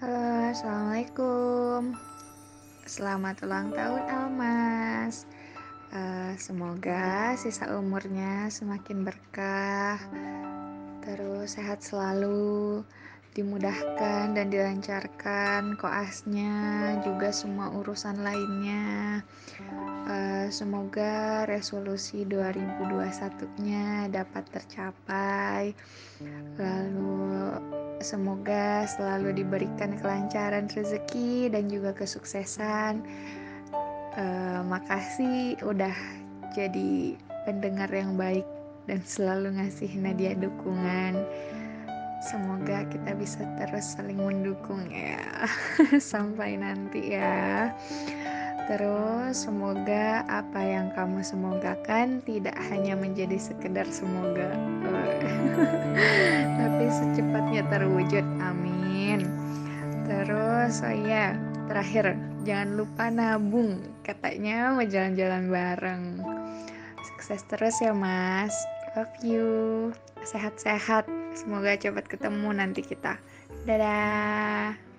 Halo, Assalamualaikum. Selamat ulang tahun Almas. Uh, semoga sisa umurnya semakin berkah, terus sehat selalu, dimudahkan dan dilancarkan koasnya, juga semua urusan lainnya. Uh, semoga resolusi 2021-nya dapat tercapai. Lalu semoga selalu diberikan kelancaran rezeki dan juga kesuksesan. Uh, makasih udah jadi pendengar yang baik dan selalu ngasih Nadia dukungan. Semoga kita bisa terus saling mendukung ya sampai nanti ya. Terus semoga apa yang kamu semogakan tidak hanya menjadi sekedar semoga, tapi secepatnya terwujud. Amin. Terus oh ya, terakhir jangan lupa nabung. Katanya mau jalan-jalan bareng. Sukses terus ya, Mas. Love you. Sehat-sehat. Semoga cepat ketemu nanti kita. Dadah.